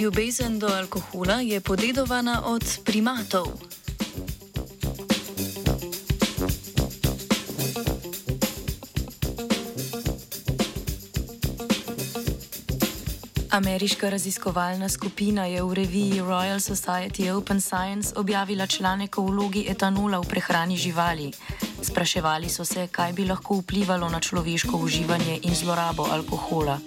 Ljubezen do alkohola je podedovana od primatov. Ameriška raziskovalna skupina je v reviji Royal Society Open Science objavila članek o vlogi etanola v prehrani živali. Spraševali so se, kaj bi lahko vplivalo na človeško uživanje in zlorabo alkohola.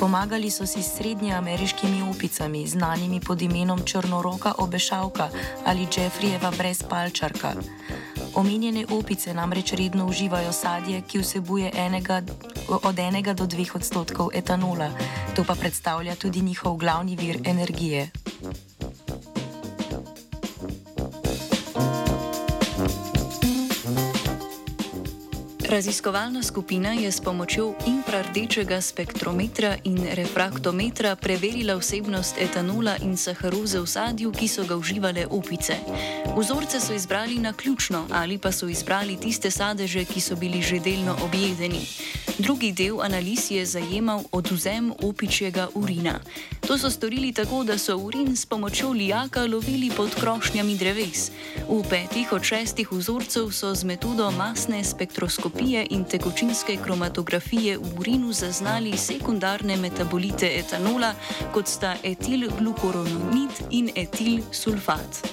Pomagali so si s srednjeameriškimi upicami, znanimi pod imenom Črnoroka obešavka ali Jeffreyjeva brezpalčarka. Omenjene opice namreč redno uživajo sadje, ki vsebuje enega, od 1 do 2 odstotkov etanola, to pa predstavlja tudi njihov glavni vir energije. Raziskovalna skupina je s pomočjo infrardečega spektrometra in refraktometra preverila vsebnost etanola in saharoze v sadju, ki so ga uživale opice. Vzorce so izbrali na ključno ali pa so izbrali tiste sadeže, ki so bili že delno objedeni. Drugi del analiz je zajemal oduzem opičjega urina. To so storili tako, da so urin s pomočjo lijaka lovili pod krošnjami dreves. V petih od šestih vzorcev so z metodo masne spektroskopije in tekočinske kromatografije v urinu zaznali sekundarne metabolite etanola, kot sta etilglukoronid in etilsulfat.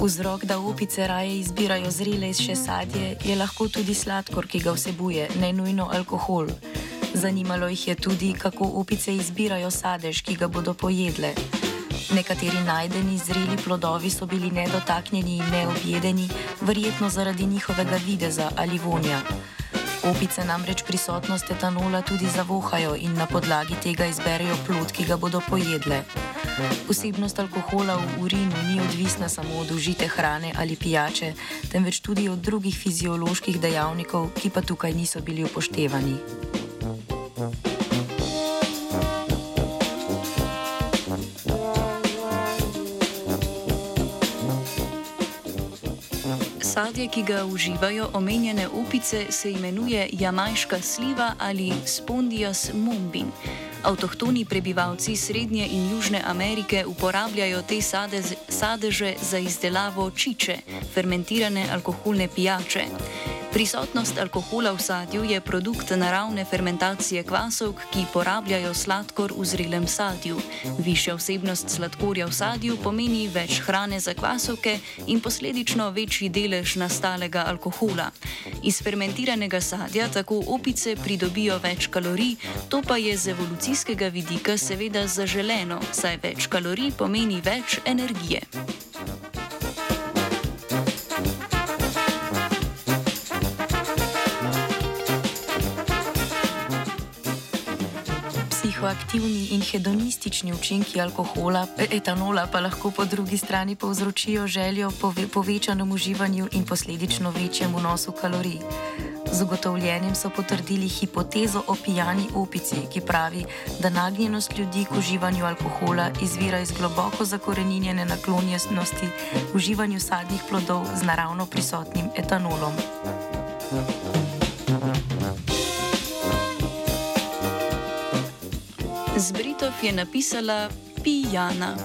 Vzrok, da opice raje izbirajo zrele iz še sadje, je lahko tudi sladkor, ki ga vsebuje, ne nujno alkohol. Zanimalo jih je tudi, kako opice izbirajo sadež, ki ga bodo pojedle. Nekateri najdeni zreli plodovi so bili nedotaknjeni in neobjedeni, verjetno zaradi njihovega videza ali vonja. Opice namreč prisotnost etanola tudi zavohajo in na podlagi tega izberejo plod, ki ga bodo pojedle. Vsebnost alkohola v urinu ni odvisna samo od užite hrane ali pijače, temveč tudi od drugih fizioloških dejavnikov, ki pa tukaj niso bili upoštevani. Sadje, ki ga uživajo omenjene opice, se imenuje jamajška sliva ali spondias mumbin. Avtohtoni prebivalci Srednje in Južne Amerike uporabljajo te sadeže za izdelavo čiče, fermentirane alkoholne pijače. Prisotnost alkohola v sadju je produkt naravne fermentacije kvasovk, ki porabljajo sladkor v zrelem sadju. Višja vsebnost sladkorja v sadju pomeni več hrane za kvasovke in posledično večji delež nastalega alkohola. Iz fermentiranega sadja tako opice pridobijo več kalorij, to pa je z evolucijskega vidika seveda zaželeno, saj več kalorij pomeni več energije. Psihoaktivni in hedonistični učinki alkohola, etanola pa lahko po drugi strani povzročijo željo po povečanem uživanju in posledično večjem vnosu kalorij. Z ugotovljenjem so potrdili hipotezo o pijani opici, ki pravi, da nagnjenost ljudi k uživanju alkohola izvira iz globoko zakorenjene naklonjenosti uživanju sadnih plodov z naravno prisotnim etanolom. Z Britov je napisala Pijana.